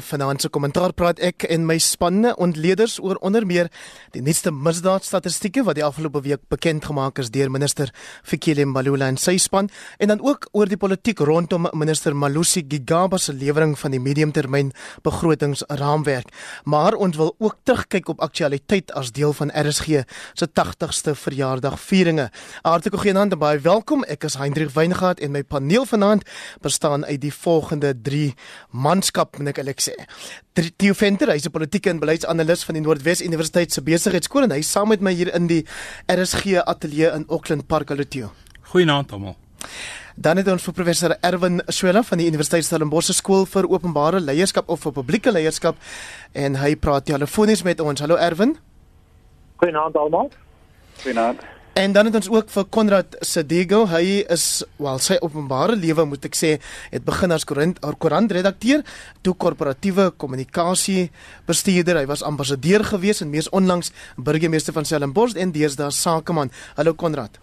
Vanaand se kommentaar praat ek en my spanne ontleeders oor onder meer die nuutste misdaadstatistieke wat die afgelope week bekend gemaak is deur minister Fikile Mbalula en sy span en dan ook oor die politiek rondom minister Malusi Gigaba se lewering van die mediumtermyn begrotingsraamwerk. Maar ons wil ook terugkyk op aktualiteit as deel van RSG se 80ste verjaardagvieringe. Hartlik goeienaand en baie welkom. Ek is Hendrik Weingart en my paneel vanaand bestaan uit die volgende 3 manskap en ek sê. Theo Venter, hy's 'n politieke en beleidsanalis van die Noordwes Universiteit se besigheidskool en hy's saam met my hier in die RSG ateljee in Auckland Park, Alutio. Goeienaand almal. Dan het ons vir professor Erwin Swela van die Universiteit Stellenbosch skool vir openbare leierskap of vir publieke leierskap en hy praat telefonies met ons. Hallo Erwin. Goeienaand almal. Goeienaand. En dan het ons ook vir Konrad Sedigo. Hy is wel sy openbare lewe moet ek sê het begin as koerantredakteur, toe korporatiewe kommunikasie bestuurder. Hy was ambassadeur gewees en mees onlangs burgemeester van Stellenbosch en deesdae sakeman. Hallo Konrad.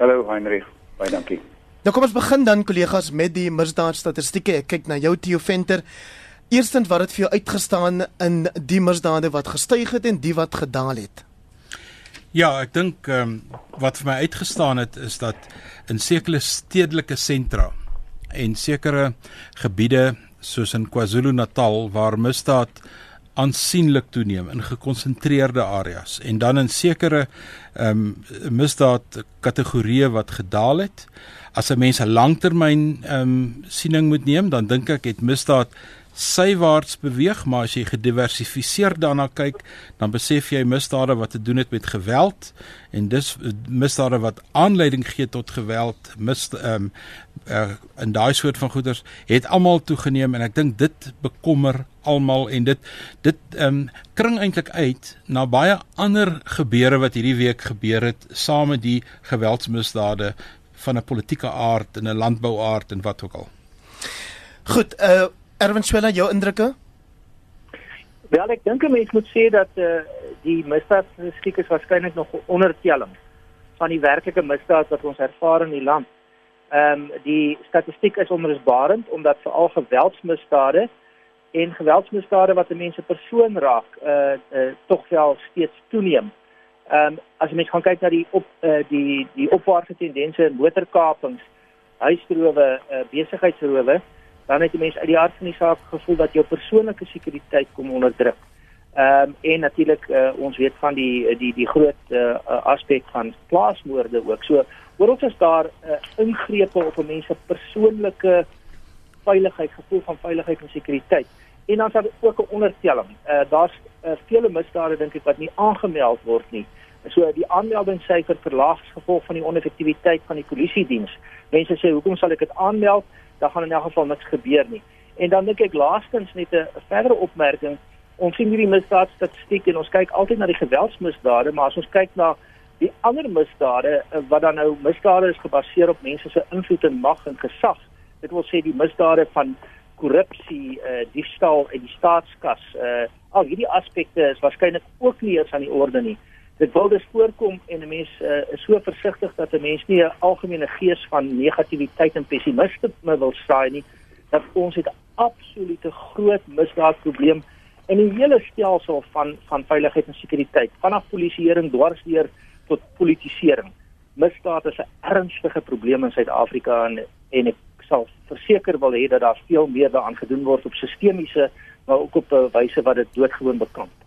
Hallo Heinrich. Baie dankie. Nou kom ons begin dan kollegas met die misdaadstatistieke. Ek kyk na jou Theo Venter. Eerstens wat het vir jou uitgestaan in die misdade wat gestyg het en die wat gedaal het? Ja, ek dink ehm um, wat vir my uitgestaan het is dat in sekere stedelike sentra en sekere gebiede soos in KwaZulu-Natal waar misdaad aansienlik toeneem in gekonsentreerde areas en dan in sekere ehm um, misdaad kategorieë wat gedaal het. As 'n mens 'n langtermyn ehm um, siening moet neem, dan dink ek het misdaad sywaarts beweeg, maar as jy gediversifiseer daarna kyk, dan besef jy misdade wat te doen het met geweld en dis misdade wat aanleiding gee tot geweld, mis ehm um, uh, in daai soort van goeders het almal toegeneem en ek dink dit bekommer almal en dit dit ehm um, kring eintlik uit na baie ander gebeure wat hierdie week gebeur het saam met die geweldsmisdade van 'n politieke aard en 'n landbouaard en wat ook al. Goed, uh Erwin Swela, jou indrukke? Wel, ek dink 'n mens moet sê dat eh uh, die misdaadstatistiek is waarskynlik nog ondertelling van die werklike misdaad wat ons ervaar in die land. Ehm um, die statistiek is onrusbarend omdat veral geweldsmisdade en geweldsmisdade wat mense persoon raak, eh uh, uh, tog wel steeds toeneem. Ehm um, as jy mens gaan kyk na die op eh uh, die die opwaartse tendense in motorkapings, huisrowe, eh uh, besigheidsrowe, dan het die mense uit die hart van die saak gevoel dat jou persoonlike sekuriteit kom onder druk. Ehm um, en natuurlik uh, ons weet van die die die groot uh, aspek van plaasmoorde ook. So oral is daar uh, ingrepe op 'n mens se persoonlike veiligheid, gevoel van veiligheid en sekuriteit. En dan is daar ook 'n ondertelling. Uh, Daar's uh, vele misdade dink ek wat nie aangemeld word nie. So die aanmeldingssyfer verlaag as gevolg van die oneffektiwiteit van die polisie diens. Mense sê hoekom sal ek dit aanmeld? Dan gaan in elk geval niks gebeur nie. En dan dink ek laastens net 'n verdere opmerking. Ons sien hierdie misdaadstatistiek en ons kyk altyd na die geweldsmisdade, maar as ons kyk na die ander misdade eh, wat dan nou misdade is gebaseer op mense se invloed en mag en gesag. Dit wil sê die misdade van korrupsie, eh uh, diefstal en die staatskas. Eh uh, al hierdie aspekte is waarskynlik ook nie eens aan die orde nie dit wil dus voorkom en 'n mens uh, is so versigtig dat 'n mens nie 'n algemene gees van negativiteit en pessimisme wil saai nie dat ons het 'n absolute groot misdaadprobleem in die hele stelsel van van veiligheid en sekuriteit vanaf polisieering dwarsdeur tot politisering. Misdaad is 'n ernstige probleem in Suid-Afrika en en ek sal verseker wil hê dat daar veel meer daaraan gedoen word op sistemiese maar ook op 'n wyse wat dit doodgewoon bekamp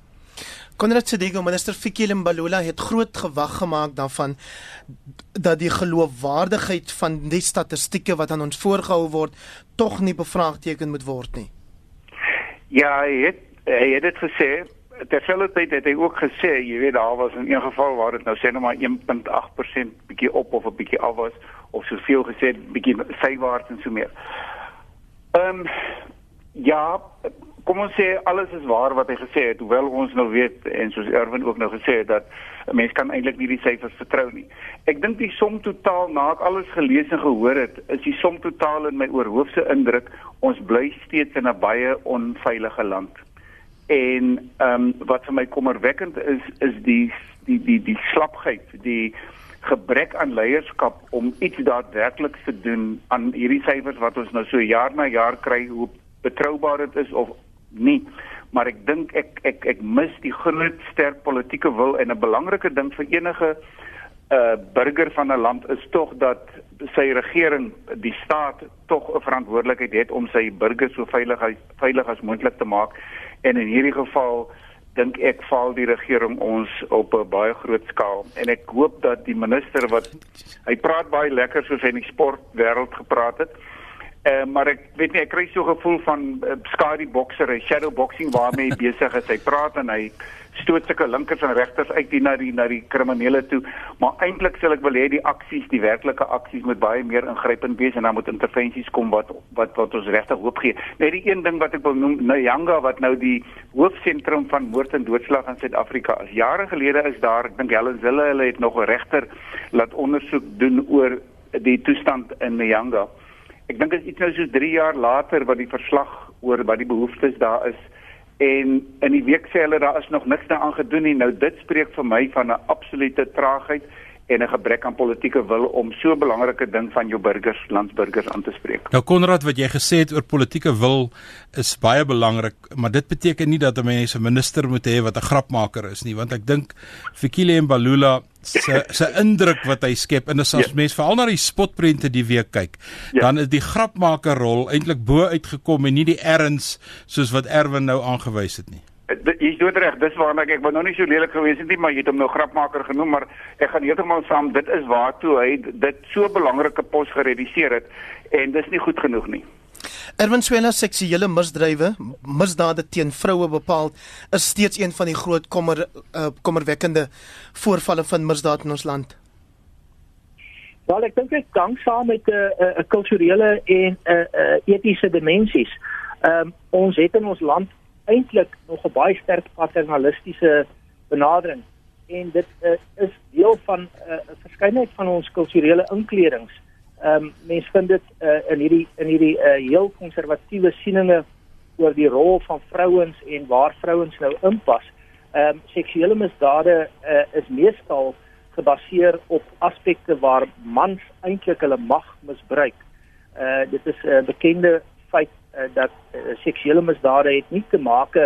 Konrad Sedigo, minister Fikile Mbalula het groot gewag gemaak daarvan dat die geloofwaardigheid van die statistieke wat aan ons voorgehou word tog nie bevraagteken moet word nie. Ja, hy het hy het dit gesê. Terselfdertyd het hy ook gesê, jy weet daar was in 'n geval waar dit nou sê net maar 1.8% bietjie op of 'n bietjie af was of soveel gesê bietjie sywaarts en so meer. Ehm um, ja, kom ons sê alles is waar wat hy gesê het, hoewel ons nou weet en soos Erwin ook nou gesê het dat 'n mens kan eintlik nie die syfers vertrou nie. Ek dink die som totaal na ek alles gelees en gehoor het, is die som totaal in my oorhoofse indruk ons bly steeds in 'n baie onveilige land. En ehm um, wat vir my kommerwekkend is is die die die die slapheid, die gebrek aan leierskap om iets daadwerklik te doen aan hierdie syfers wat ons nou so jaar na jaar kry hoe betroubaar dit is of nie. Maar ek dink ek ek ek mis die groot sterk politieke wil en 'n belangrike ding vir enige uh burger van 'n land is tog dat sy regering die staat tog 'n verantwoordelikheid het om sy burgers so veilig veilig as moontlik te maak. En in hierdie geval dink ek val die regering ons op 'n baie groot skaal. En ek hoop dat die minister wat hy praat baie lekker soos hy in die sportwêreld gepraat het Uh, maar ek weet nie ek kry so 'n gevoel van uh, skadu bokser, shadow boxing waarmee hy besig is. Hy praat en hy stoot sulke linkers en regters uit die na die na die kriminele toe. Maar eintlik sal ek wil hê die aksies, die werklike aksies moet baie meer ingrypend wees en dan moet intervensies kom wat wat wat ons regtig hoop gee. Net die een ding wat ek wil noem, Nyanga wat nou die hoofsentrum van moord en doodslag in Suid-Afrika is. Jare gelede is daar, ek dink Helen Zille hulle het nog 'n regter laat ondersoek doen oor die toestand in Nyanga. Ek dink dit is iets nou soos 3 jaar later wat die verslag oor wat die behoeftes daar is en in die week sê hulle daar is nog niks daaraan gedoen nie. Nou dit spreek vir my van 'n absolute traagheid en 'n gebrek aan politieke wil om so 'n belangrike ding van jou burgers, landsburgers aan te spreek. Nou Konrad, wat jy gesê het oor politieke wil is baie belangrik, maar dit beteken nie dat 'n mens 'n minister moet hê wat 'n grapmaker is nie, want ek dink Fikile Mbalula se se indruk wat hy skep en as ja. mens veral na die spotprente die week kyk, ja. dan is die grapmaker rol eintlik bo uitgekom en nie die erns soos wat Erwin nou aangewys het nie. Jy's dood reg, dis waarna ek ek wou nog nie so lelik gewees het nie, maar jy het hom nou grapmaker genoem, maar ek gaan heeltemal saam, dit is waartoe hy dit so belangrike pos gereduseer het en dis nie goed genoeg nie. Erwin Swela seksuele misdrywe, misdade teen vroue bepaal is steeds een van die groot kommer uh, kommerwekkende voorvalle van misdaad in ons land. Wel, ek dink dit hang saam met 'n uh, 'n uh, kulturele en 'n uh, uh, etiese dimensies. Ehm um, ons het in ons land eintlik nog 'n baie sterk paternalistiese benadering en dit uh, is deel van 'n uh, verskeidenheid van ons kulturele inkledings. Ehm um, mense vind dit uh, in hierdie in hierdie uh, heel konservatiewe sieninge oor die rol van vrouens en waar vrouens nou inpas. Ehm um, seksuele misdade uh, is meestal gebaseer op aspekte waar mans eintlik hulle mag misbruik. Uh dit is 'n uh, bekende feit uh, dat uh, seksuele misdade het nie te maak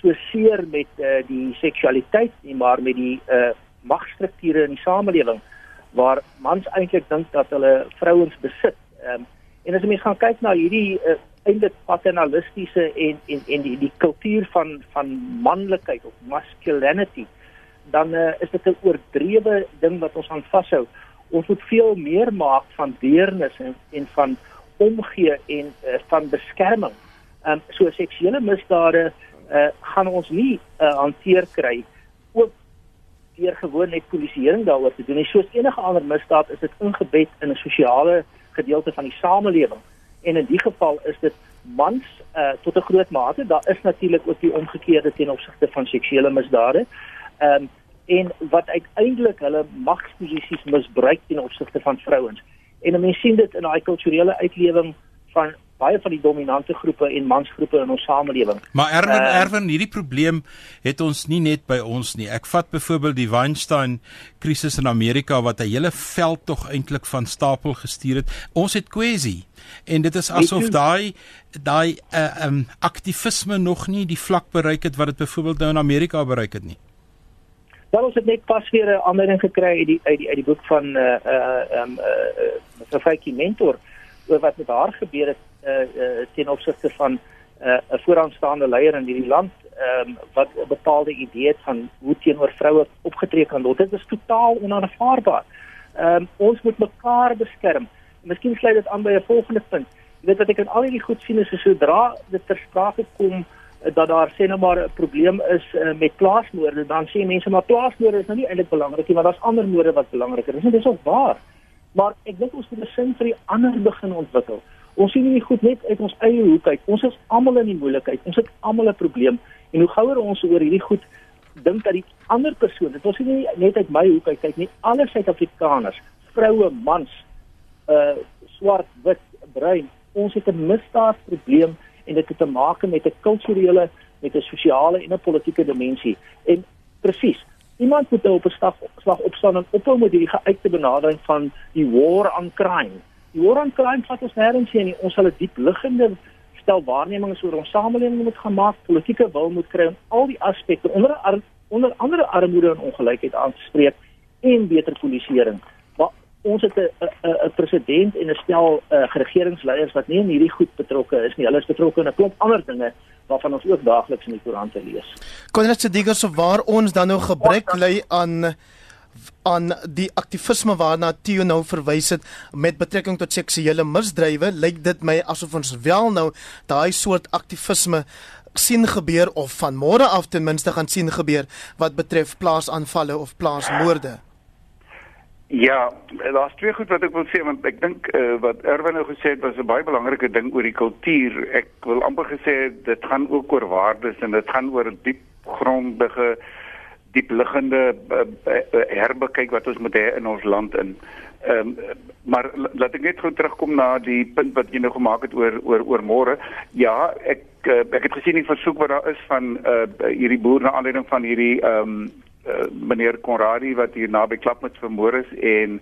so seer met uh, die seksualiteit nie maar met die uh, magstrukture in die samelewing waar mans eintlik dink dat hulle vrouens besit. Um, en as jy mens gaan kyk na hierdie uh, eintlik paternalistiese en en en die die kultuur van van manlikheid of masculinity dan uh, is dit 'n oordrewe ding wat ons aan vashou. Ons moet veel meer maak van deernis en en van omgee en uh, van beskerming. Ehm um, so seksuele misdade uh, gaan ons nie uh, hanteer kry ook deur gewoon net polisieering daaroor te doen. En soos enige ander misdaad is dit ingebed in 'n sosiale gedeelte van die samelewing. En in die geval is dit mans uh, tot 'n groot mate. Daar is natuurlik ook die omgekeerde ten opsigte van seksuele misdade. Ehm um, en wat uiteindelik hulle magsposisies misbruik ten opsigte van vrouens. En mense sien dit in daai kulturele uitlewing van baie van die dominante groepe en mansgroepe in ons samelewing. Maar Erwin uh, Erwin, hierdie probleem het ons nie net by ons nie. Ek vat byvoorbeeld die Weinstein krisis in Amerika wat 'n hele veld tog eintlik van stapel gestuur het. Ons het kwessie en dit is asof daai daai uh, um aktivisme nog nie die vlak bereik het wat dit byvoorbeeld nou in Amerika bereik het nie. Wel ons het net pas weer 'n aanleiding gekry uit die uit die uit die boek van uh uh um uh mevrou Faitjie Mentor oor wat met haar gebeur het uh, uh ten opsigte van 'n uh, vooraanstaande leier in hierdie land ehm um, wat 'n bepaalde idee het van hoe teenoor vroue opgetree kan word. Dit is totaal onaanvaarbaar. Ehm um, ons moet mekaar beskerm. Miskien sluit dit aan by 'n volgende punt. Jy weet wat ek in al hierdie goed sien is sodra dit ter sprake kom dat daar sê nou maar 'n probleem is uh, met plaasmoorde dan sê mense maar plaasmoorde is nou nie eintlik belangrik nie want daar's ander moorde wat belangriker is. En dit is ook waar. Maar ek dink ons moet 'n sin vir die ander begin ontwikkel. Ons sien nie goed net uit ons eie hoek uit. Ons is almal in die moeilikheid. Ons het almal 'n probleem. En hoe gouer ons oor hierdie goed dink dat die ander persoon dit ons nie net uit my hoek uit kyk nie alle suid-afrikaners vroue mans uh swart wit bruin ons het 'n misdaadprobleem en dit het te maak met 'n kulturele, met 'n sosiale en 'n politieke dimensie. En presies, iemand moet nou op 'n slag slag opstaan en ophou met hierdie geuite benadering van die war on crime. Die war on crime vat ons nêrens heen nie. Ons sal 'n diep liggende stel waarnemings oor ons samelewing moet gaan maak, politieke wil moet kry om al die aspekte onder onder andere armoede en ongelykheid aan te spreek en beter polisieering. Ons het 'n 'n president en 'n stel uh, regeringsleiers wat nie in hierdie goed betrokke is nie. Hulle is betrokke in 'n klomp ander dinge waarvan ons ook daagliks in die koerante lees. Konrad Sediger, so waar ons dan nou gebrek lê aan aan die aktivisme waarna Theo nou verwys het met betrekking tot seksuele misdrywe, lyk dit my asof ons wel nou daai soort aktivisme sien gebeur of van môre af ten minste gaan sien gebeur wat betref plaasaanvalle of plaasmoorde. Ja, daar's twee goed wat ek wil sê want ek dink uh, wat Erwin nou gesê het was 'n baie belangrike ding oor die kultuur. Ek wil amper gesê dit gaan ook oor waardes en dit gaan oor diep grondige diep liggende uh, herbekyk wat ons moet hê in ons land in. Ehm um, maar laat ek net gou terugkom na die punt wat jy nou gemaak het oor oor oor môre. Ja, ek uh, ek het gesien die versoek wat daar is van uh, hierdie boer na aanleiding van hierdie ehm um, uh, meneer Konradi wat hier naby Klapmuts vermoor is en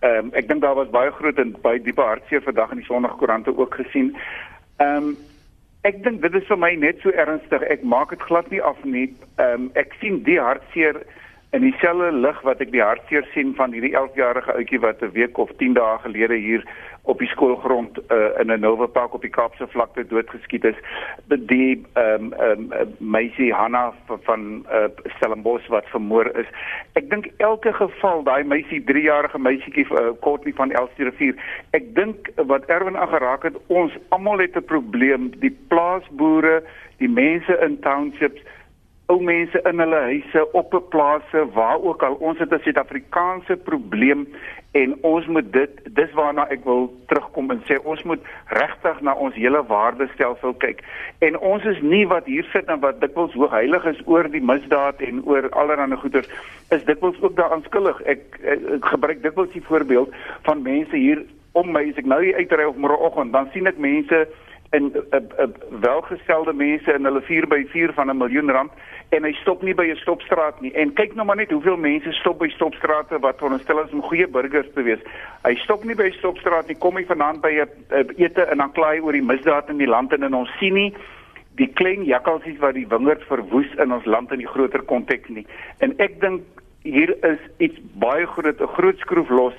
ehm um, ek dink daar was baie groot en baie diepe hartseer vandag in die Sondagkoerante ook gesien. Ehm um, Ek dink dit is vir my net so ernstig. Ek maak dit glad nie af nie. Ehm um, ek sien die hartseer in dieselfde lig wat ek die hartseer sien van hierdie 11-jarige ouetjie wat 'n week of 10 dae gelede hier op die skoolgrond uh, in 'n Nova Park op die Kaapse vlakte doodgeskiet is. Die ehm um, ehm um, meisie Hanna van uh, Stellenbosch wat vermoor is. Ek dink elke geval daai meisie 3-jarige meisietjie uh, kort nie van Elsrivier. Ek dink wat Erwin aangeraak het, ons almal het 'n probleem, die plaasboere, die mense in townships ou mense in hulle huise op 'n plase waar ook al. Ons het 'n Suid-Afrikaanse probleem en ons moet dit dis waarna ek wil terugkom en sê ons moet regtig na ons hele waardestelsel kyk. En ons is nie wat hier sit en wat dikwels hoog heilig is oor die misdaad en oor allerlei goeders is dikwels ook daaraan skuldig ek, ek, ek gebruik dikwels die voorbeeld van mense hier om my as ek nou hier uitry op môreoggend dan sien ek mense en 'n uh, uh, welgestelde mense in hulle 4x4 van 'n miljoen rand en hy stop nie by 'n stopstraat nie en kyk nou maar net hoeveel mense stop by stopstrate wat veronderstel is om goeie burgers te wees. Hy stop nie by 'n stopstraat nie, kom hy vanaand by 'n ete en dan kla hy oor die misdaad in die land en in ons sien nie die klein jakkalsies wat die wingerd verwoes in ons land in die groter konteks nie. En ek dink hier is iets baie groot, 'n groot skroef los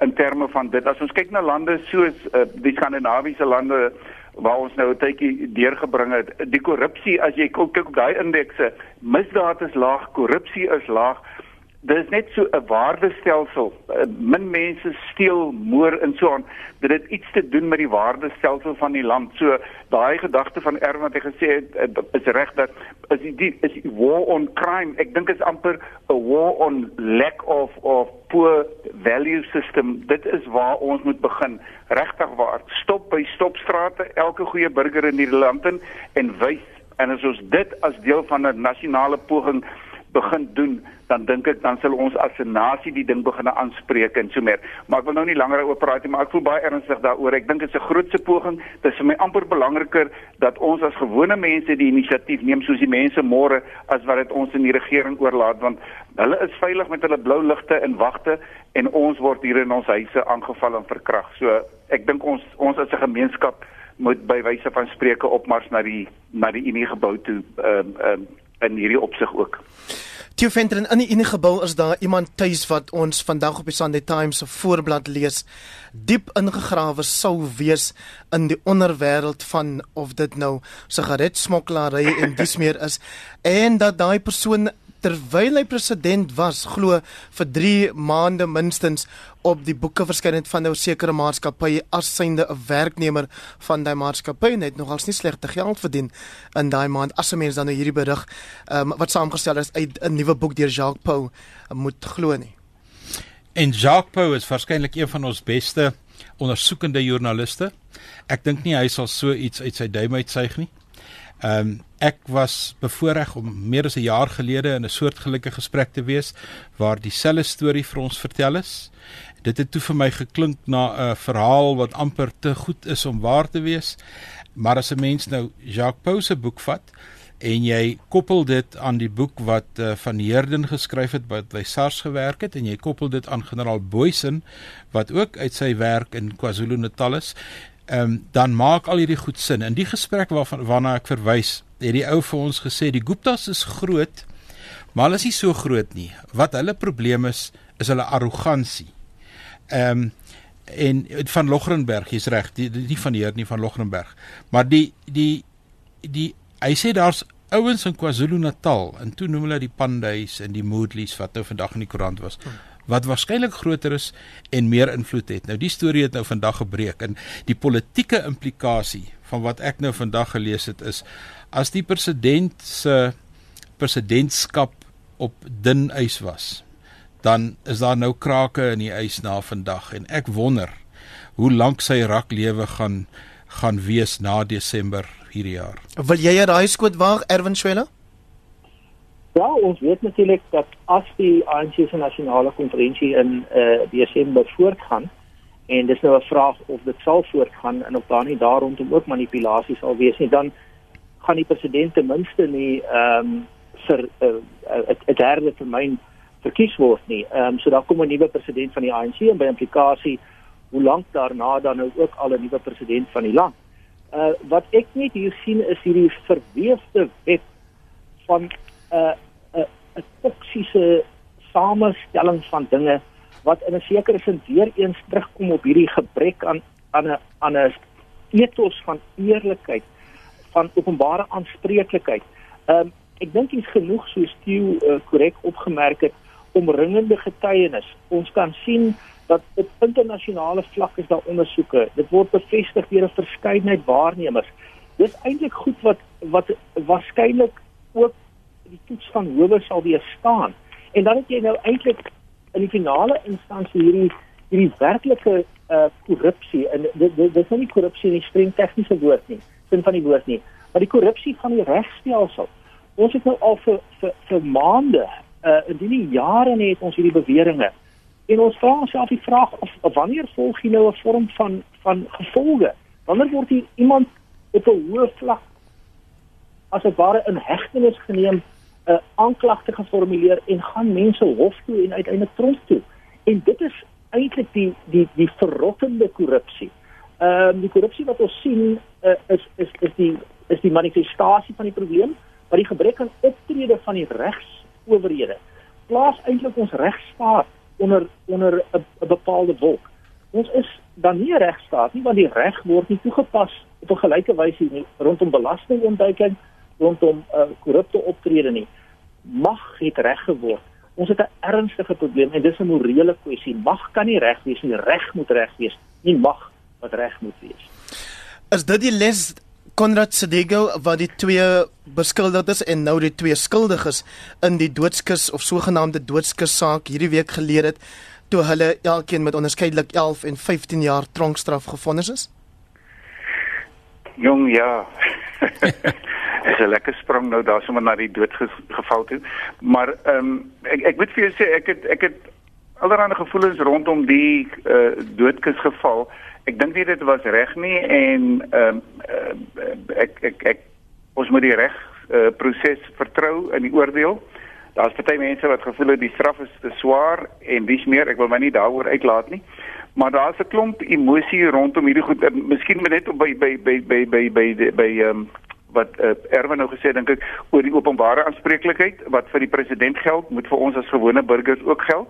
in terme van dit. As ons kyk na lande soos uh, die Skandinawiese lande waar ons nou 'n tydjie deurgebring het. Die korrupsie as jy kyk op daai indekse, misdaad is laag, korrupsie is laag. Dit is net so 'n waardestelsel. Eh, min mense steel, moor en so aan. Dit het iets te doen met die waardestelsel van die land. So daai gedagte van Erwin wat hy gesê het eh, is reg dat is die is die war on crime. Ek dink is amper 'n war on lack of of poor value system. Dit is waar ons moet begin. Regtig waar. Stop by stopstrate elke goeie burger in hierdie land en wys en as ons dit as deel van 'n nasionale poging begin doen, dan dink ek dan sal ons as 'n nasie die ding begin aanspreek en so meer. Maar ek wil nou nie langer oor praat nie, maar ek voel baie ernstig daaroor. Ek dink dit is 'n grootse poging. Dit is vir my amper belangriker dat ons as gewone mense die inisiatief neem soos die mense môre as wat dit ons in die regering oorlaat want hulle is veilig met hulle blou ligte en wagte en ons word hier in ons huise aangeval en verkrag. So ek dink ons ons as 'n gemeenskap moet by wyse van spreuke opmars na die na die Unie gebou toe ehm um, um, in hierdie opsig ook. Toe venter in die enige gebou is daar iemand tuis wat ons vandag op die Sunday Times se voorblad lees. Diep ingegrawe sou wees in die onderwêreld van of dit nou sigaretsmokkelary en dis meer is. En dat daai persoon terwyl hy president was glo vir 3 maande minstens op die boeke verskyn het van 'n sekere maatskappy as synde 'n werknemer van daai maatskappy net nogals nie slegte geld verdien in daai maand as 'n mens dan nou hierdie berig um, wat saamgestel is uit 'n nuwe boek deur Jacques Pau moet glo nie. En Jacques Pau is waarskynlik een van ons beste ondersoekende joernaliste. Ek dink nie hy sal so iets uit sy duim uitsuig nie. Ehm um, ek was bevoorreg om meer as 'n jaar gelede in 'n soortgelyke gesprek te wees waar dieselfde storie vir ons vertel is. Dit het toe vir my geklink na 'n verhaal wat amper te goed is om waar te wees. Maar as 'n mens nou Jacques Pau se boek vat en jy koppel dit aan die boek wat uh, van Heerden geskryf het wat by SARS gewerk het en jy koppel dit aan generaal Boysen wat ook uit sy werk in KwaZulu-Natal is ehm um, dan maak al hierdie goed sin. In die gesprek waarvan waarna ek verwys, het die ou vir ons gesê die Guptas is groot, maar hulle is nie so groot nie. Wat hulle probleem is, is hulle arrogansie. Ehm um, en van Logrenberg, jy's reg, die, die nie van hier nie van Logrenberg. Maar die die die hy sê daar's ouens in KwaZulu-Natal en toe noem hulle die Pandays en die Moodleys wat nou vandag in die koerant was wat waarskynlik groter is en meer invloed het. Nou die storie het nou vandag gebreek en die politieke implikasie van wat ek nou vandag gelees het is as die president se presidentskap op dun ys was dan is daar nou krake in die ys na vandag en ek wonder hoe lank sy raklewe gaan gaan wees na Desember hierdie jaar. Wil jy 'n raai skoot waag Erwin Swela? Ja, ons weet natuurlik dat as die ANC se nasionale konferensie in eh uh, Desember voortgaan en dis nou 'n vraag of dit sal voortgaan en of daar nie daaroondom ook manipulasies sal wees nie, dan gaan die president ten minste nie ehm um, vir 'n uh, uh, derde termyn verkies word nie. Ehm um, so daar kom 'n nuwe president van die ANC en by implikasie hoe lank daarna dan nou ook al 'n nuwe president van die land. Uh wat ek net hier sien is hierdie verweefde web van 'n uh, 'n uh, 'n toksiese samestelling van dinge wat in 'n sekere sin weer eens terugkom op hierdie gebrek aan aan 'n aan 'n ethos van eerlikheid, van openbare aanspreeklikheid. Ehm um, ek dink dit is genoeg so Stew uh, korrek opgemerk het omringende getuienis. Ons kan sien dat op internasionale vlak is daar ondersoeke. Dit word bevestig deur 'n verskeidenheid waarnemers. Dis eintlik goed wat wat waarskynlik ook die toets van howe sal weer staan. En dan het jy nou eintlik in die finale instansie hierdie hierdie werklike uh korrupsie en dit dit is nie korrupsie in die streng tegniese woord nie, sin van die woord nie, maar die korrupsie van die regstelsel. Ons het nou al vir vir, vir maande uh in die jare net ons hierdie beweringe en ons vra onsself die vraag of, of wanneer volg jy nou 'n vorm van van gevolge wanneer word hier iemand op 'n hoë vlak as dit ware in hegtenis geneem 'n uh, aanklagte geformuleer en gaan mense hof toe en uiteindelik tronk toe en dit is eintlik die die die verrottende korrupsie ehm uh, die korrupsie wat ons sien uh, is is is die is die manifestasie van die probleem maar die gebrek aan optrede van die regs owerhede plaas eintlik ons regstaat onder onder 'n bepaalde wolk. Ons is dan nie regstaat nie want die reg word nie toegepas op 'n gelyke wyse nie rondom belastingontduiking, rondom uh, korrupte optrede nie. Mag het reg geword. Ons het 'n ernstige probleem en dis 'n morele kwessie. Mag kan nie reg wees nie. Reg moet reg wees. Nie mag wat reg moet wees. Is dit die les Konrad Sedego wat die twee beskuldigdes en nou die twee skuldiges in die doodskus of sogenaamde doodskus saak hierdie week geleer het toe hulle elkeen met onderskeidelik 11 en 15 jaar tronkstraf gefonnis is? Jong ja. is 'n lekker sprong nou daar sommer na die doodgeval toe. Maar ehm um, ek ek moet vir jou sê ek het ek het allerlei gevoelens rondom die uh, doodkusgeval ek dink nie dit was reg nie en ehm uh, uh, ek, ek ek ons moet die reg uh, proses vertrou in die oordeel. Daar's baie mense wat gevoel het die straf is te swaar en dis meer ek wil my nie daaroor uitlaat nie. Maar daar's 'n klomp emosie rondom hierdie goed. Miskien net op by by by by by by by ehm um, wat uh, Erwin nou gesê dink ek oor die openbare aanspreeklikheid wat vir die president geld, moet vir ons as gewone burgers ook geld.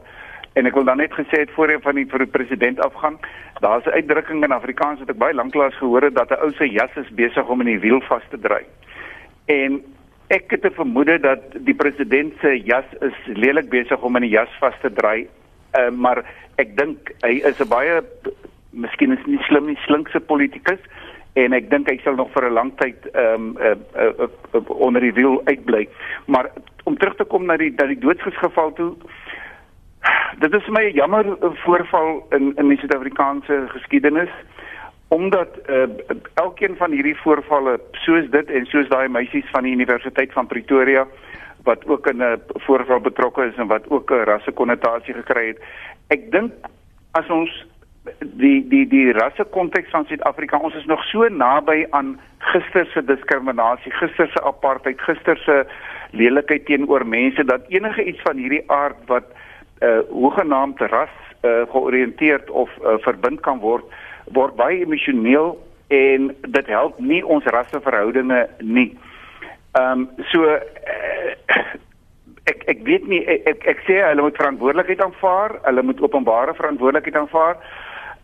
En ek wil dan net gesê het voor hy van die vir die president afgaan, daar's 'n uitdrukking in Afrikaans wat ek baie lanklaas gehoor het dat 'n ou se jas is besig om in die wiel vas te dry. En ek het 'n vermoede dat die president se jas is lelik besig om in die jas vas te dry. Uh, maar ek dink hy is 'n baie miskien is nie slim nie, slinkse politikus en ek dink hy sal nog vir 'n lang tyd ehm um, uh, uh, uh, uh, onder die wiel uitbly. Maar om terug te kom na die dat die doodsgeval toe Dit is my jammer voorval in in die Suid-Afrikaanse geskiedenis omdat uh, elkeen van hierdie voorvalle soos dit en soos daai meisies van die Universiteit van Pretoria wat ook in 'n voorval betrokke is en wat ook 'n rassekonnotasie gekry het. Ek dink as ons die die die rassekonteks van Suid-Afrika, ons is nog so naby aan gister se diskriminasie, gister se apartheid, gister se lelikheid teenoor mense dat enige iets van hierdie aard wat uh hoegenaamd ras uh georiënteerd of uh, verbind kan word word baie emosioneel en dit help nie ons rasseverhoudinge nie. Ehm um, so uh, ek ek weet nie ek ek, ek sê hulle moet verantwoordelikheid aanvaar, hulle moet openbare verantwoordelikheid aanvaar.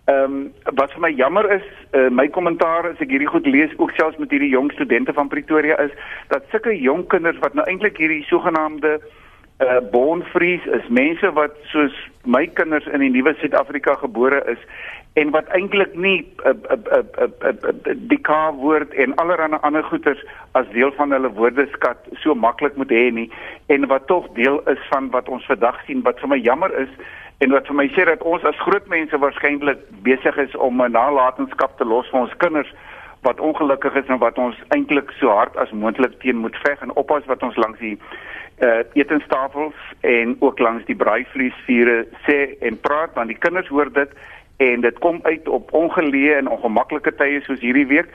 Ehm um, wat vir my jammer is, uh, my kommentaar as ek hierdie goed lees ook selfs met hierdie jong studente van Pretoria is dat sulke jong kinders wat nou eintlik hierdie sogenaamde uh born frees is mense wat soos my kinders in die nuwe Suid-Afrika gebore is en wat eintlik nie uh, uh, uh, uh, uh, die K woord en allerlei ander goeters as deel van hulle woordeskat so maklik moet hê nie en wat tog deel is van wat ons vandag sien. Wat vir my jammer is en wat vir my sê dat ons as groot mense waarskynlik besig is om 'n nalatenskap te los vir ons kinders wat ongelukkig is en wat ons eintlik so hard as moontlik teen moet veg en oppas wat ons langs die uh etenstafels en ook langs die braaivleisvure sê en praat want die kinders hoor dit en dit kom uit op ongeleë en ongemaklike tye soos hierdie week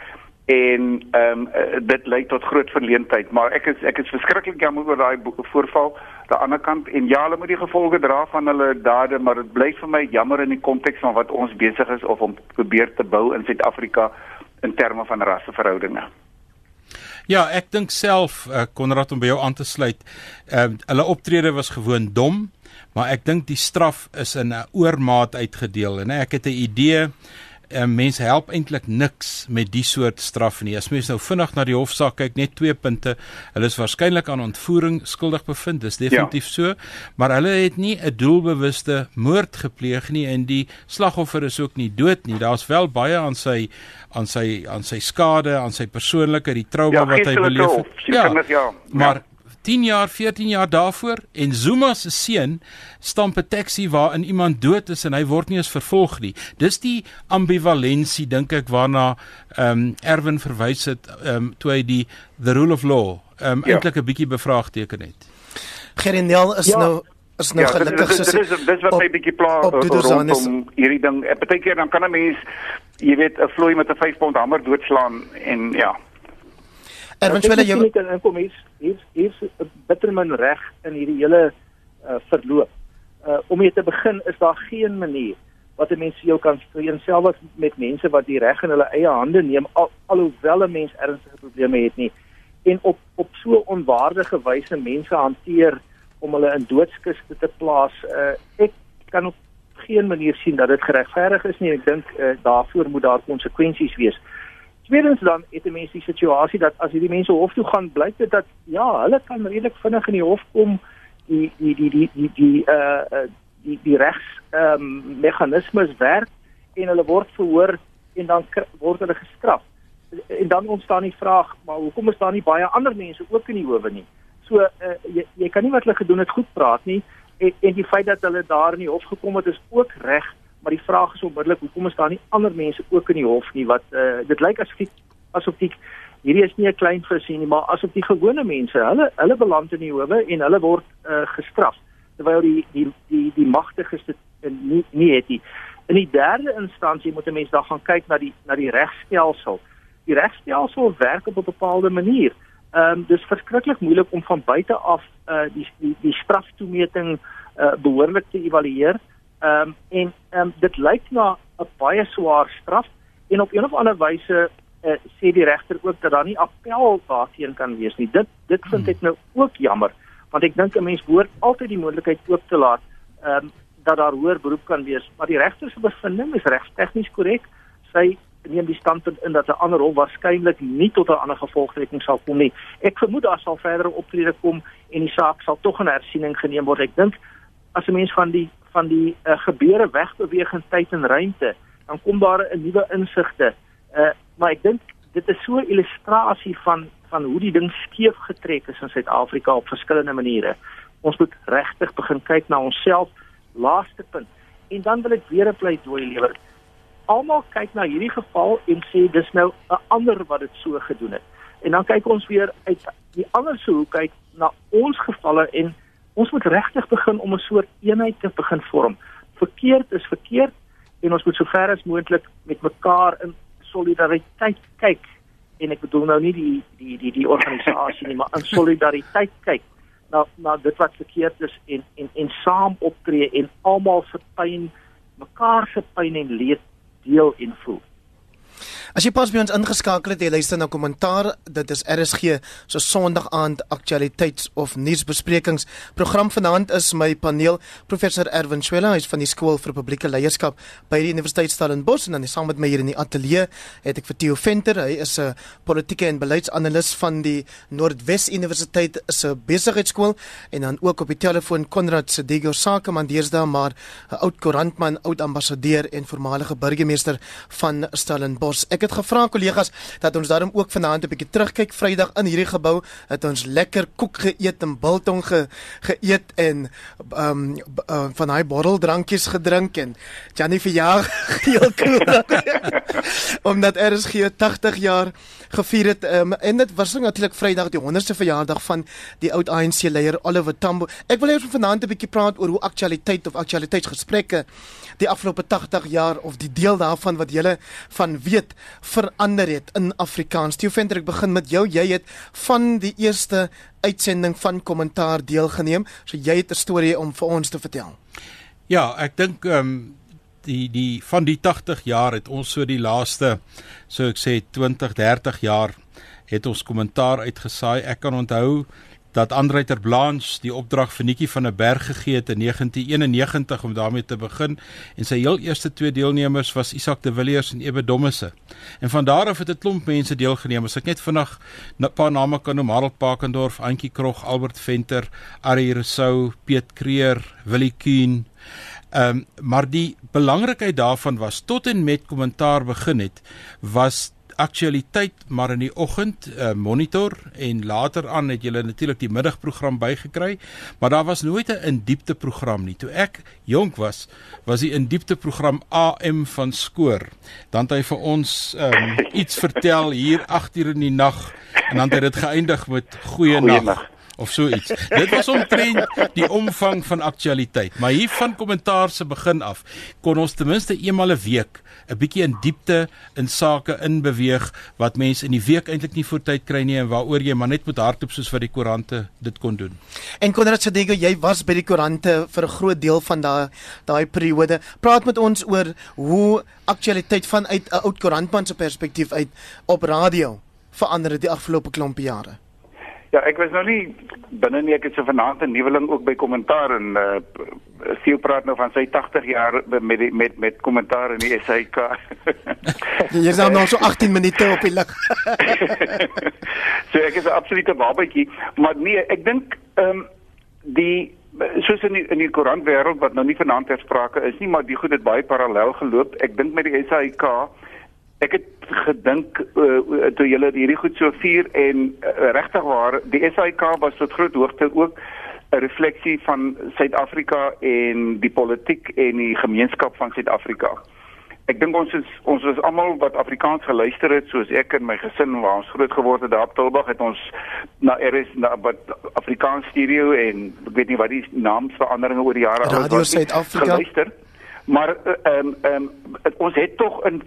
en ehm um, dit lei tot groot verleentheid. Maar ek is ek is verskriklik jammer oor daai voorval die ander kant en ja hulle moet die gevolge dra van hulle dade maar dit bly vir my jammer in die konteks van wat ons besig is of om probeer te bou in Suid-Afrika in terme van rasseverhoudinge Ja, ek dink self uh, Konrad om by jou aan te sluit. Ehm uh, hulle optrede was gewoon dom, maar ek dink die straf is in 'n oormaat uitgedeel en ek het 'n idee uh, mense help eintlik niks met die soort straf nie. As mens nou vinnig na die hofsaak kyk, net twee punte. Hulle is waarskynlik aan ontvoering skuldig bevind, dis definitief ja. so, maar hulle het nie 'n doelbewuste moord gepleeg nie en die slagoffer is ook nie dood nie. Daar's wel baie aan sy aan sy aan sy skade, aan sy persoonlike, die trauma ja, wat hy beleef het. Ja, ja, maar ja 10 jaar, 14 jaar daarvoor en Zuma se seun stamp 'n taxi waarin iemand dood is en hy word nie eens vervolg nie. Dis die ambivalensie dink ek waarna ehm um, Erwin verwys het ehm um, toe hy die the rule of law ehm um, ja. eintlik 'n bietjie bevraagteken het. Gerinel is ja. nou is nou ja, gelukkig so. Dit is dit is wat my bietjie pla rondom hierdie ding. Partykeer dan kan 'n mens jy weet 'n vloei met 'n 5 pond hamer doodslaan en ja. Erwin, wil jy net inkom hier hier hier bittermin reg in hierdie hele uh, verloop. Uh om mee te begin is daar geen manier wat 'n mens jou kan steun selfs met mense wat die reg in hulle eie hande neem al, alhoewel 'n mens ernstige probleme het nie en op op so onwaardige wyse mense hanteer om hulle in doodskiste te plaas. Uh ek kan op geen manier sien dat dit geregverdig is nie. Ek dink uh, daarvoor moet daar konsekwensies wees. Tweedens dan het 'n mens die situasie dat as hierdie mense hof toe gaan, blyk dit dat ja, hulle kan redelik vinnig in die hof kom die die die die die die uh die die regs ehm um, meganismes werk en hulle word verhoor en dan word hulle gestraf. En dan ontstaan die vraag, maar hoekom is daar nie baie ander mense ook in die howe nie? So uh, jy jy kan nie wat hulle gedoen het goed praat nie en, en die feit dat hulle daar in die hof gekom het is ook reg maar die vraag is onmiddellik hoekom is daar nie ander mense ook in die hof nie? Wat uh, dit lyk asof die asof die hierdie is nie 'n klein visie nie maar asof die gewone mense hulle hulle beland in die howe en hulle word uh, gestraf. Terwyl die die die die magtiges dit nie nie het nie. In die derde instansie moet 'n mens dan gaan kyk na die na die regstelsel. Die regstelsel werk op 'n bepaalde manier. Ehm um, dis verskriklik moeilik om van buite af uh, die die die straftoemeting uh, behoorlik te evalueer Ehm um, en ehm um, dit lyk na 'n baie swaar straf en op een of ander wyse uh, sê die regter ook dat daar nie appel daarteen kan wees nie. Dit dit vind ek nou ook jammer want ek dink 'n mens behoort altyd die moontlikheid oop te laat ehm um, dat daar hoër beroep kan wees. Maar die regter se bevinding is regstegnies korrek. Sy neem die standpunt in dat 'n ander hof waarskynlik nie tot 'n ander gevolgtrekking sal kom nie. Ek vermoed daar sal verdere optrede kom en die saak sal tog in hersiening geneem word. Ek dink as 'n mens van die van die uh, gebeure wegbeweeg in tyd en ruimte, dan kom daar 'n nuwe insigte. Uh maar ek dink dit is so 'n illustrasie van van hoe die ding skeef getrek is in Suid-Afrika op verskillende maniere. Ons moet regtig begin kyk na onsself. Laaste punt. En dan wil ek weer 'n pleidooi lewer. Almal kyk na hierdie geval en sê dis nou 'n ander wat dit so gedoen het. En dan kyk ons weer uit die ander se hoek kyk na ons gevalle en ons moet regtig begin om 'n soort eenheid te begin vorm. Verkeerd is verkeerd en ons moet sover as moontlik met mekaar in solidariteit kyk en ek bedoel nou nie die die die die organisasie nie, maar in solidariteit kyk na na dit wat verkeerd is en en en saam optree en almal se pyn, mekaar se pyn en leed deel en voel. As jy pas by ons ingeskakel het, jy luister na kommentaar. Dit is RSG so Sondag aand aktualiteits of nuusbesprekings. Program vanaand is my paneel professor Erwin Swela, hy's van die skool vir publieke leierskap by die Universiteit Stellenbosch en dan saam met my hier in die ateljee het ek vir Theo Venter. Hy is 'n politieke en beleidsanalis van die Noordwes Universiteit se besigheidskool en dan ook op die telefoon Konrad Sedigo Sakeman deesdae maar 'n oud koerantman, oud ambassadeur en voormalige burgemeester van Stellenbosch. Ek het gevra kollegas dat ons daarom ook vanaand 'n bietjie terugkyk Vrydag in hierdie gebou het ons lekker koek geëet en biltong ge, geëet en um, uh, van hy botteldrankies gedrink en Janie vir jaar heel cool omdat er is gee 80 jaar gevier het um, en dit was natuurlik Vrydag die 100ste verjaardag van die oud ANC leier Oliver Tambo. Ek wil hê ons vanaand 'n bietjie praat oor hoe aktualiteit of aktualiteitsgesprekke die afgelope 80 jaar of die deel daarvan wat jy van weet verander het in Afrikaans. Theo Venter, ek begin met jou. Jy het van die eerste uitsending van kommentaar deelgeneem. So jy het 'n storie om vir ons te vertel. Ja, ek dink ehm um, die die van die 80 jaar het ons so die laaste so ek sê 20, 30 jaar het ons kommentaar uitgesaai. Ek kan onthou dat Andre ter Blanche die opdrag vir Nikki van der Berg gegee het in 1991 om daarmee te begin en sy heel eerste twee deelnemers was Isak de Villiers en Ebe Dommese. En van daar af het 'n klomp mense deelgeneem. As ek net vinnig 'n paar name kan noem, Harold Pakendorf, Antjie Krog, Albert Venter, Ari Rousseau, Piet Kreer, Willie Kuhn. Ehm um, maar die belangrikheid daarvan was tot en met kommentaar begin het was aktualiteit maar in die oggend uh, monitor en later aan het julle natuurlik die middagprogram bygekry maar daar was nooit 'n in diepte program nie. Toe ek jonk was was die in diepte program AM van skoor. Dan het hy vir ons um, iets vertel hier 8 uur in die nag en dan het dit geëindig met goeie nag of so iets. Dit was omtrent die omvang van aktualiteit, maar hier van kommentaar se begin af kon ons ten minste eenmal 'n week 'n bietjie in diepte in sake inbeweeg wat mense in die week eintlik nie voortyd kry nie en waaroor jy maar net moet hardloop soos wat die koerante dit kon doen. En Konrad Sadego, jy was by die koerante vir 'n groot deel van daai daai periode. Praat met ons oor hoe aktualiteit vanuit 'n oud koerantman se perspektief uit op radio verander het die afgelope klompie jare. Ja, ek was nou nie binne nie ek het so vanaand 'n nuweling ook by kommentaar en uh Theo praat nou van sy 80 jaar met die, met met kommentaar in die SAK. Jy is nou nog so 18 minute op die lug. so ek is 'n absolute babatjie, maar nee, ek dink ehm um, die soos in die, in die koerantwêreld wat nou nie vanaand ter sprake is nie, maar die goed het baie parallel geloop. Ek dink met die SAK ek het gedink uh, toe julle hierdie goed so vier en uh, regtig waar die SAIK was tot groot hoogte ook 'n refleksie van Suid-Afrika en die politiek en die gemeenskap van Suid-Afrika. Ek dink ons is ons was almal wat Afrikaans geluister het soos ek en my gesin waar ons groot geword het daar op Tilburg het ons na RS na wat Afrikaans stereo en ek weet nie wat die naamsveranderinge oor die jare al was. Radio Suid-Afrika geluister maar ehm uh, ehm um, um, ons het tog in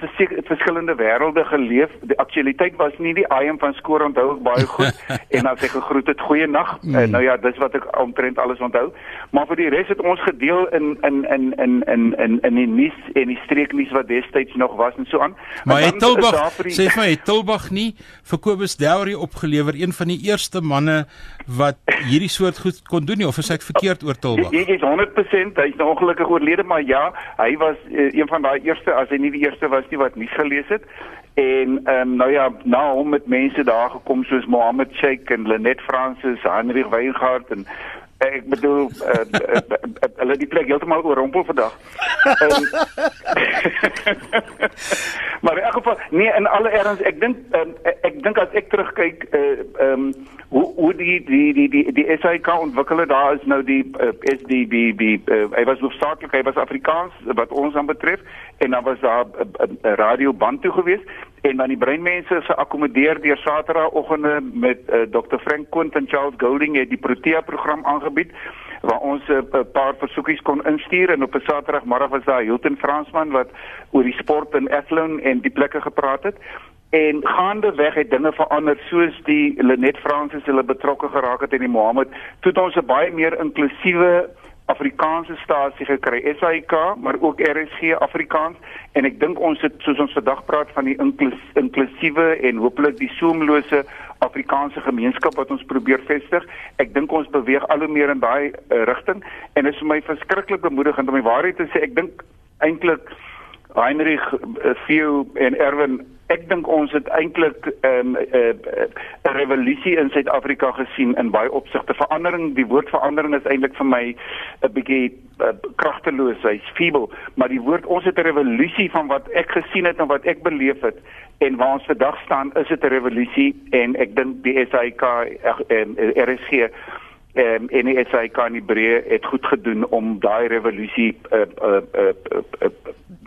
verskillende wêrelde geleef. Die aktualiteit was nie die IM van skoor onthou ek baie goed en as ek gegroet het goeie nag. Mm. Uh, nou ja, dis wat ek omtrent alles onthou. Maar vir die res het ons gedeel in in in in in in in die nuus en die streeknuus wat destyds nog was en so aan. Maar het Tilbag die... sê vir my het Tilbag nie vir Kobus Dowry opgelewer, een van die eerste manne wat hierdie soort goed kon doen nie of is ek verkeerd oor Tilbag? Jy is 100% hy's nou ongelukkig oorlede, maar ja, hy was uh, een van daai eerste as hy nie die eerste was nie wat nuus gelees het. En ehm um, nou ja na hom met mense daar gekom soos Mohammed Sheikh en Lenet Francis, Heinrich Weingart en ek bedoel uh, uh, uh, hulle die plek heeltemal oorrompel vandag. Maar in elk geval nee in alle erns ek dink um, ek dink as ek terugkyk ehm uh, um, hoe hoe die die die die die SAK ontwikkel daar is nou die uh, SDBB uh, hy was hoofsaaklik hy was Afrikaans wat ons aan betref en dan was daar uh, uh, radio band toe gewees en dan die breinmense se akkommodeer deur Saterdagoggende met uh, Dr Frank Quint en Charles Golding het die Protea program aangebied waar ons 'n uh, paar versoekies kon instuur en op 'n Saterdagmiddag was daar Hilton Fransman wat oor die sport in Athlone en die plekke gepraat het. En gaande weg het dinge verander soos die Lenet Fransis hulle betrokke geraak het in die Mohammed toe het ons 'n baie meer inklusiewe Afrikaanse stasie gekry, SAIK, maar ook RSG Afrikaans en ek dink ons het soos ons vandag praat van die inklus, inklusiewe en hopelik die soemlose Afrikaanse gemeenskap wat ons probeer vestig. Ek dink ons beweeg al hoe meer in daai uh, rigting en dit is vir my verskriklik bemoedigend om die waarheid te sê. Ek dink eintlik Heinrich Theo eh, en Erwin ek dink ons het eintlik 'n um, 'n uh, uh, uh, revolusie in Suid-Afrika gesien in baie opsigte. Verandering, die woord verandering is eintlik vir my 'n bietjie uh, kragteloos, hy's feeble, maar die woord ons het 'n revolusie van wat ek gesien het en wat ek beleef het en waar ons vandag staan, is dit 'n revolusie en ek dink die SAIK en RSG ehm um, en die SAIK in Hebreë het goed gedoen om daai revolusie uh, uh, uh, uh, uh,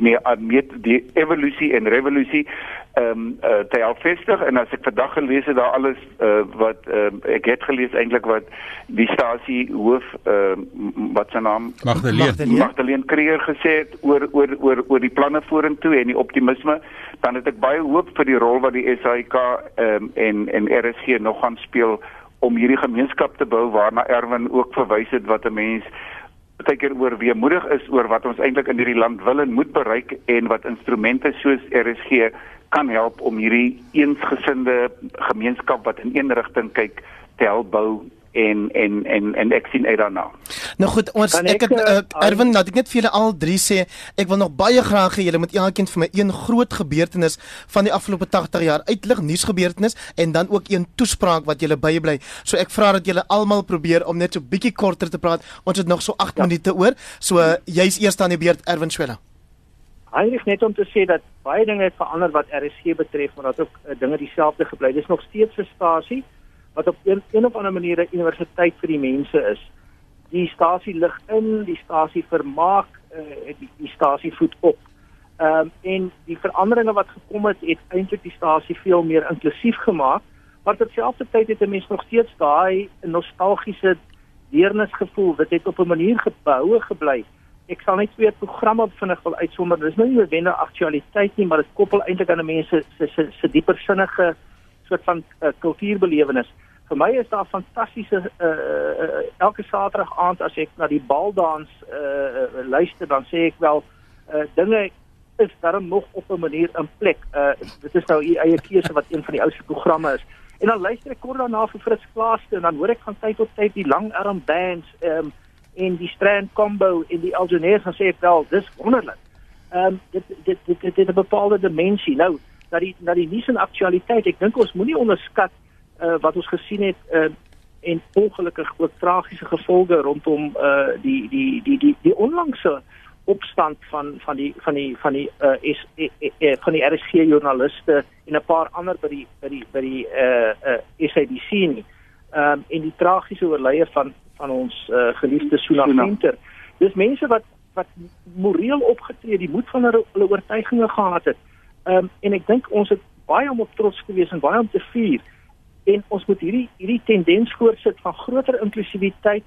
meer met die evolusie en revolusie ehm um, uh, te help vestig. En as ek vandag gelees het daar alles uh, wat um, ek het gelees eintlik wat die stasie hoof ehm uh, wat sy naam? Magdalene. Magdalene. Kreer gesê het oor oor oor oor die planne vorentoe en die optimisme dan het ek baie hoop vir die rol wat die SAIK ehm um, en en RSG nog gaan speel om hierdie gemeenskap te bou waarna Erwin ook verwys het wat 'n mens baie keer oor weemoedig is oor wat ons eintlik in hierdie land wil en moet bereik en wat instrumente soos RSG kan help om hierdie eensgesinde gemeenskap wat in een rigting kyk te help bou en en en en ek sien uit daarna. Nou goed, ons ek, ek het uh, Erwin, laat ek net vir julle al drie sê, ek wil nog baie graag hê julle moet elkeen vir my een groot gebeurtenis van die afgelope 80 jaar uitlig, nuusgebeurtenis en dan ook een toespraak wat julle bybly. So ek vra dat julle almal probeer om net so bietjie korter te praat. Ons het nog so 8 ja. minute oor. So uh, jy's eers aan die beurt Erwin Swela. Heinrich net om te sê dat baie dinge het verander wat RSG betref, maar dat ook uh, dinge dieselfde gebly. Dis nog steeds 'n stasie wat op een, een of ander manier 'n universiteit vir die mense is. Die stasie lig in, die stasie vermaak, uh, die, die stasie voed op. Ehm um, en die veranderinge wat gekom het, het eintlik die stasie veel meer inklusief gemaak, maar terselfdertyd het 'n mens nog steeds daai nostalgiese deernisgevoel wat het op 'n manier gebou gebly. Ek sal net twee programme vinnig wil uitsonder. Dis nou nie noodwendig aktualiteit nie, maar dit koppel eintlik aan mense se se se dieper sinnige soort van uh, kultuurbelewenis. Vir my is daar fantastiese uh, uh, elke Saterdag aand as ek na die baldans uh, uh, luister, dan sê ek wel uh, dinge is daarom nog op 'n manier in plek. Uh, dit is nou u eie keuse wat een van die oudste programme is. En dan luister ek kort daarna vir Fritz Klaaste en dan hoor ek van tyd tot tyd die langarm bands um, en die Strand Combo en die Algeneers dan sê ek wel dis wonderlik. Ehm um, dit dit dit dit het 'n bepaalde dimensie. Nou dat die dat die nuus en aktualiteit, ek dink ons moenie onderskat uh, wat ons gesien het uh, en ongelukkig ook tragiese gevolge rondom uh, die, die die die die onlangse opstand van van die van die van die uh, is, e, e, e, van die RSG joernaliste en 'n paar ander by die by die by die uh, uh, SABC nie. Ehm um, en die tragiese oorlede van van ons uh, geliefde Sula Venter. Dis mense wat wat moreel opgetree, die moed van hulle oortuigings gehad het. Ehm um, en ek dink ons het baie om op trots te wees en baie om te vier. En ons moet hierdie hierdie tendens voortsit van groter inklusiwiteit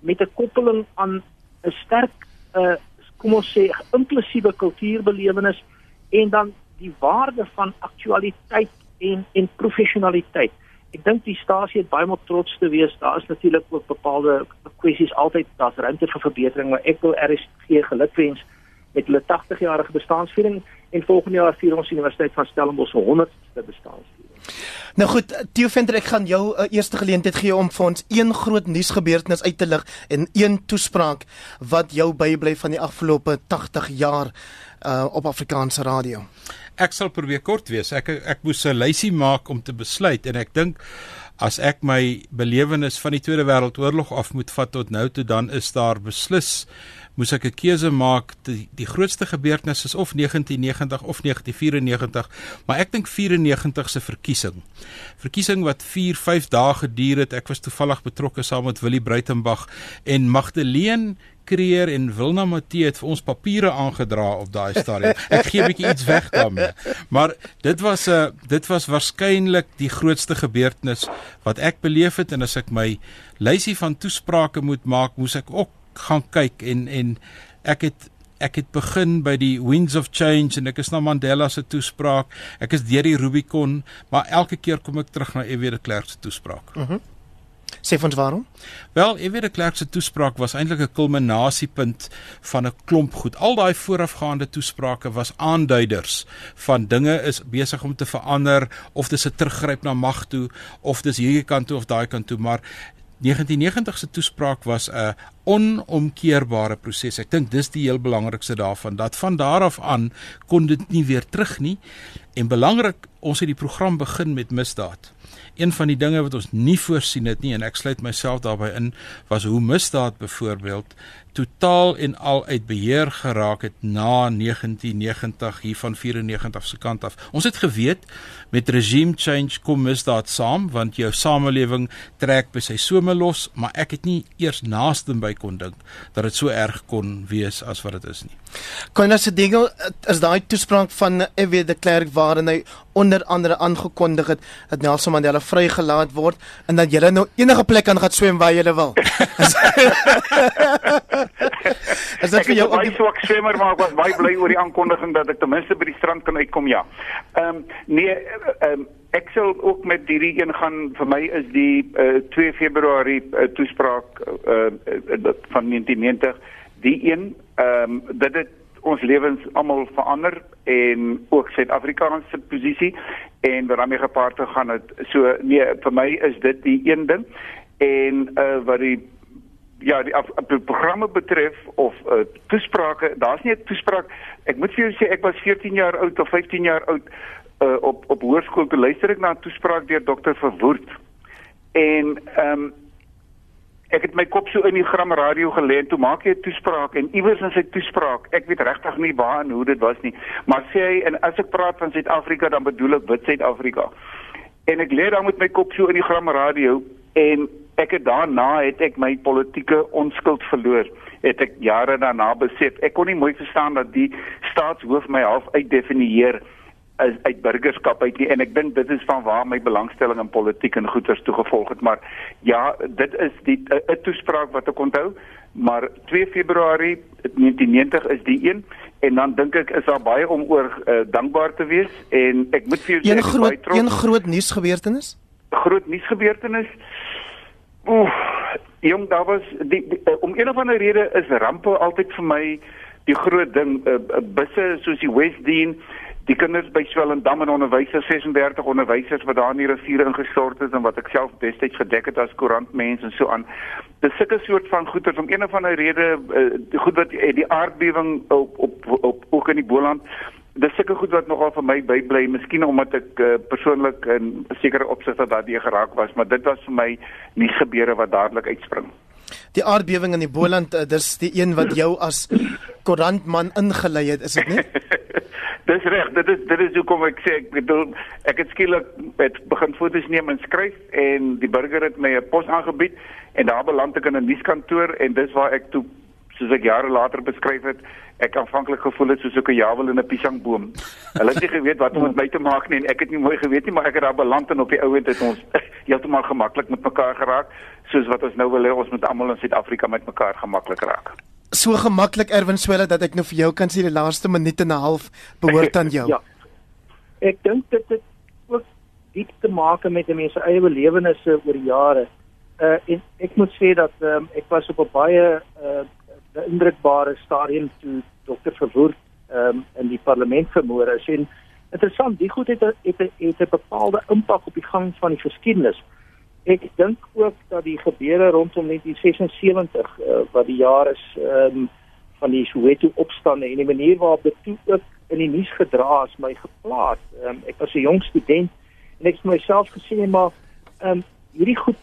met 'n koppeling aan 'n sterk uh kom ons sê inklusiewe kultuurbelewenis en dan die waarde van aktualiteit en en professionaliteit. Ek dink die stasie het baie moet trots te wees. Daar is natuurlik ook bepaalde kwessies altyd daar's ruimte vir verbetering, maar ek wil RSG gelukwens met hulle 80-jarige bestaansviering en volgende jaar vier ons Universiteit van Stellenbosch se 100ste bestaansviering. Nou goed, Theo Venter, ek gaan jou 'n uh, eerste geleentheid gee om vir ons een groot nuusgebeurtenis uit te lig en een toespraak wat jou bybly van die afgelope 80 jaar uh, op Afrikaanse radio. Ek sal probeer kort wees. Ek ek moes 'n lysie maak om te besluit en ek dink as ek my belewenis van die Tweede Wêreldoorlog af moet vat tot nou toe dan is daar beslis moes ek 'n keuse maak die, die grootste gebeurtenis is of 1990 of 1994 maar ek dink 94 se verkiesing verkiesing wat 4 5 dae geduur het ek was toevallig betrokke saam met Willie Bruitenberg en Magdalene Kreer en Wilna Matthee het vir ons papiere aangedra op daai stadium. Ek gee 'n bietjie iets weg daarmee. Maar dit was 'n uh, dit was waarskynlik die grootste gebeurtenis wat ek beleef het en as ek my lysie van toesprake moet maak, moes ek ook gaan kyk en en ek het ek het begin by die Winds of Change en ek is na Mandela se toespraak. Ek is deur die Rubicon, maar elke keer kom ek terug na F.W. de Klerk se toespraak. Mhm. Mm Sê ons waarom? Wel, Ewie de Klerk se toespraak was eintlik 'n kulminasiepunt van 'n klomp goed. Al daai voorafgaande toesprake was aanduiders van dinge is besig om te verander of dis 'n teruggryp na mag toe of dis hierdie kant toe of daai kant toe, maar 1990 se toespraak was 'n onomkeerbare proses. Ek dink dis die heel belangrikste daarvan dat van daar af aan kon dit nie weer terug nie. En belangrik, ons het die program begin met misdaad. Een van die dinge wat ons nie voorsien het nie en ek sluit myself daarbey in, was hoe misdaad byvoorbeeld totaal en al uit beheer geraak het na 1990 hier van 94 se kant af. Ons het geweet met regime change kom misdaad saam want jou samelewing trek by sy some los, maar ek het nie eers naaste by kon dink dat dit so erg kon wees as wat dit is nie. Kon jy se ding is daai toespraak van F.W. de Klerk waarin hy onder andere aangekondig het dat Nelson Mandela vrygelaat word en dat jy nou enige plek kan gaan swem waar jy wil. Is dit vir jou ook 'n swak swemmer maar ek was baie bly oor die aankondiging dat ek ten minste by die strand kan uitkom ja. Ehm um, nee ehm um, ek sal ook met hierdie een gaan vir my is die uh, 2 Februarie uh, toespraak uh, uh, van 1990 die een ehm um, dit het ons lewens almal verander en ook Suid-Afrikaanse se posisie en wat daarmee gepaard gegaan het. So nee, vir my is dit die een ding en uh, wat die ja, die af, af, programme betref of uh, toesprake, daar's nie 'n toespraak. Ek moet vir jou sê ek was 14 jaar oud of 15 jaar oud uh, op op hoërskool te luister ek na 'n toespraak deur dokter Verwoerd. En ehm um, ek het my kop so in die gram radio gelê en toe maak hy 'n toespraak en iewers in sy toespraak, ek weet regtig nie waar en hoe dit was nie, maar sê hy en as ek praat van Suid-Afrika dan bedoel ek wit Suid-Afrika. En ek lê daar met my kop so in die gram radio en ek het daarna het ek my politieke onskuld verloor. Het ek jare daarna besef ek kon nie mooi verstaan dat die staatshoof my half uitdefinieer as uit burgerskap uit nie. En ek dink dit is van waar my belangstelling in politiek en goeters toe gevolg het. Maar ja dit is die 'n toespraak wat ek onthou. Maar 2 Februarie 1990 is die een. En dan dink ek is daar baie om oor uh, dankbaar te wees. En ek moet vir jou sê een groot een groot nuusgebeurtenis? Groot nuusgebeurtenis Oef, jong, daar was die, die uh, om een of ander rede is rampe altyd vir my die groot ding. Uh, uh, busse soos die Westdien, die kinders by Swellendam en onderwysers 36 onderwysers wat daar in die rivier ingestort is en wat ek self destyds gedek het as koerantmens en so aan. Dis sulke soort van goeder om een of ander rede uh, goed wat die aardbewing op op op ook in die Boland dis sulke goed wat nogal vir my bybly, miskien omdat ek uh, persoonlik in sekere opsigte daardie geraak was, maar dit was vir my nie gebeure wat dadelik uitspring. Die aardbewing in die Boland, uh, dis die een wat jou as koerantman ingelei het, is dit nie? dis reg, dit is dit is hoekom ek sê ek bedoel ek het skielik met begin foto's neem en skryf en die burger het my 'n pos aangebied en daar beland ek in 'n nuuskantoor en dis waar ek toe soos ek jare later beskryf het, ek aanvanklik gevoel het soos 'n jawel in 'n piesangboom. Hulle het nie geweet wat om met my te maak nie en ek het nie mooi geweet nie, maar ek het daar beland en op die ouend het ons heeltemal gemaklik met mekaar geraak, soos wat ons nou wil hê ons moet almal in Suid-Afrika met mekaar gemaklik raak. So gemaklik Erwin Swela dat ek nou vir jou kan sê die laaste minuut en 'n half behoort aan jou. ja. Ek dink dit het ook iets te maak met mense eie belewennisse oor jare. Uh en ek moet sê dat um, ek was op 'n baie uh 'n indrukbare stadium toe Dr. Verwoerd ehm um, in die parlement vermoor is en interessant, die goed het het het 'n bepaalde impak op die gang van die geskiedenis. Ek dink ook dat die gebeure rondom 1976 uh, wat die jaar is ehm um, van die Soweto opstande en die manier waarop dit toe ook in die nuus gedra is my geplaas. Um, ek was 'n jong student en ek het myself gesê maar ehm um, hierdie goed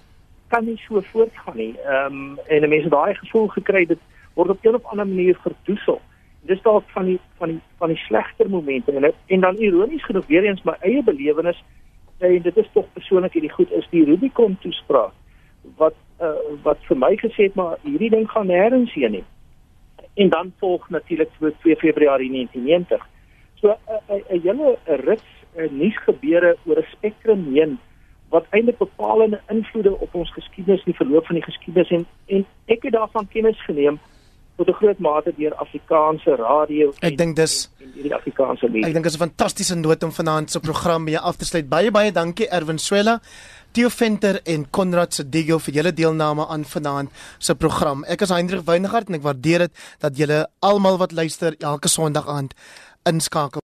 kan nie so voortgaan nie. Ehm um, en mense daai gevoel gekry dat word op 'n of ander manier verdoesel. Dis dalk van die van die van die slegter momente en en dan ironies genoeg weer eens my eie belewenis en dit is tog persoonlik hierdie goed is die Rubicon toespraak wat uh, wat vir my gesê het maar hierdie ding gaan nêrens heen nie. En dan volg natuurlik vir 2 Februarie 1990. So 'n hele rits nuus gebeure oor 'n spektrum heen wat eintlik bepalende invloede op ons geskiedenis en die verloop van die geskiedenis en en ek het daarvan kennis geneem tot 'n groot mate deur Afrikaanse radio Ek dink dis en, en die Afrikaanse lied. Ek dink dit is 'n fantastiese noot om vanaand se program mee af te sluit. Baie baie dankie Erwin Swela, Theo Venter en Konrad Sedigo vir julle deelname aan vanaand se program. Ek is Hendrik Weingart en ek waardeer dit dat julle almal wat luister elke Sondag aand inskakel.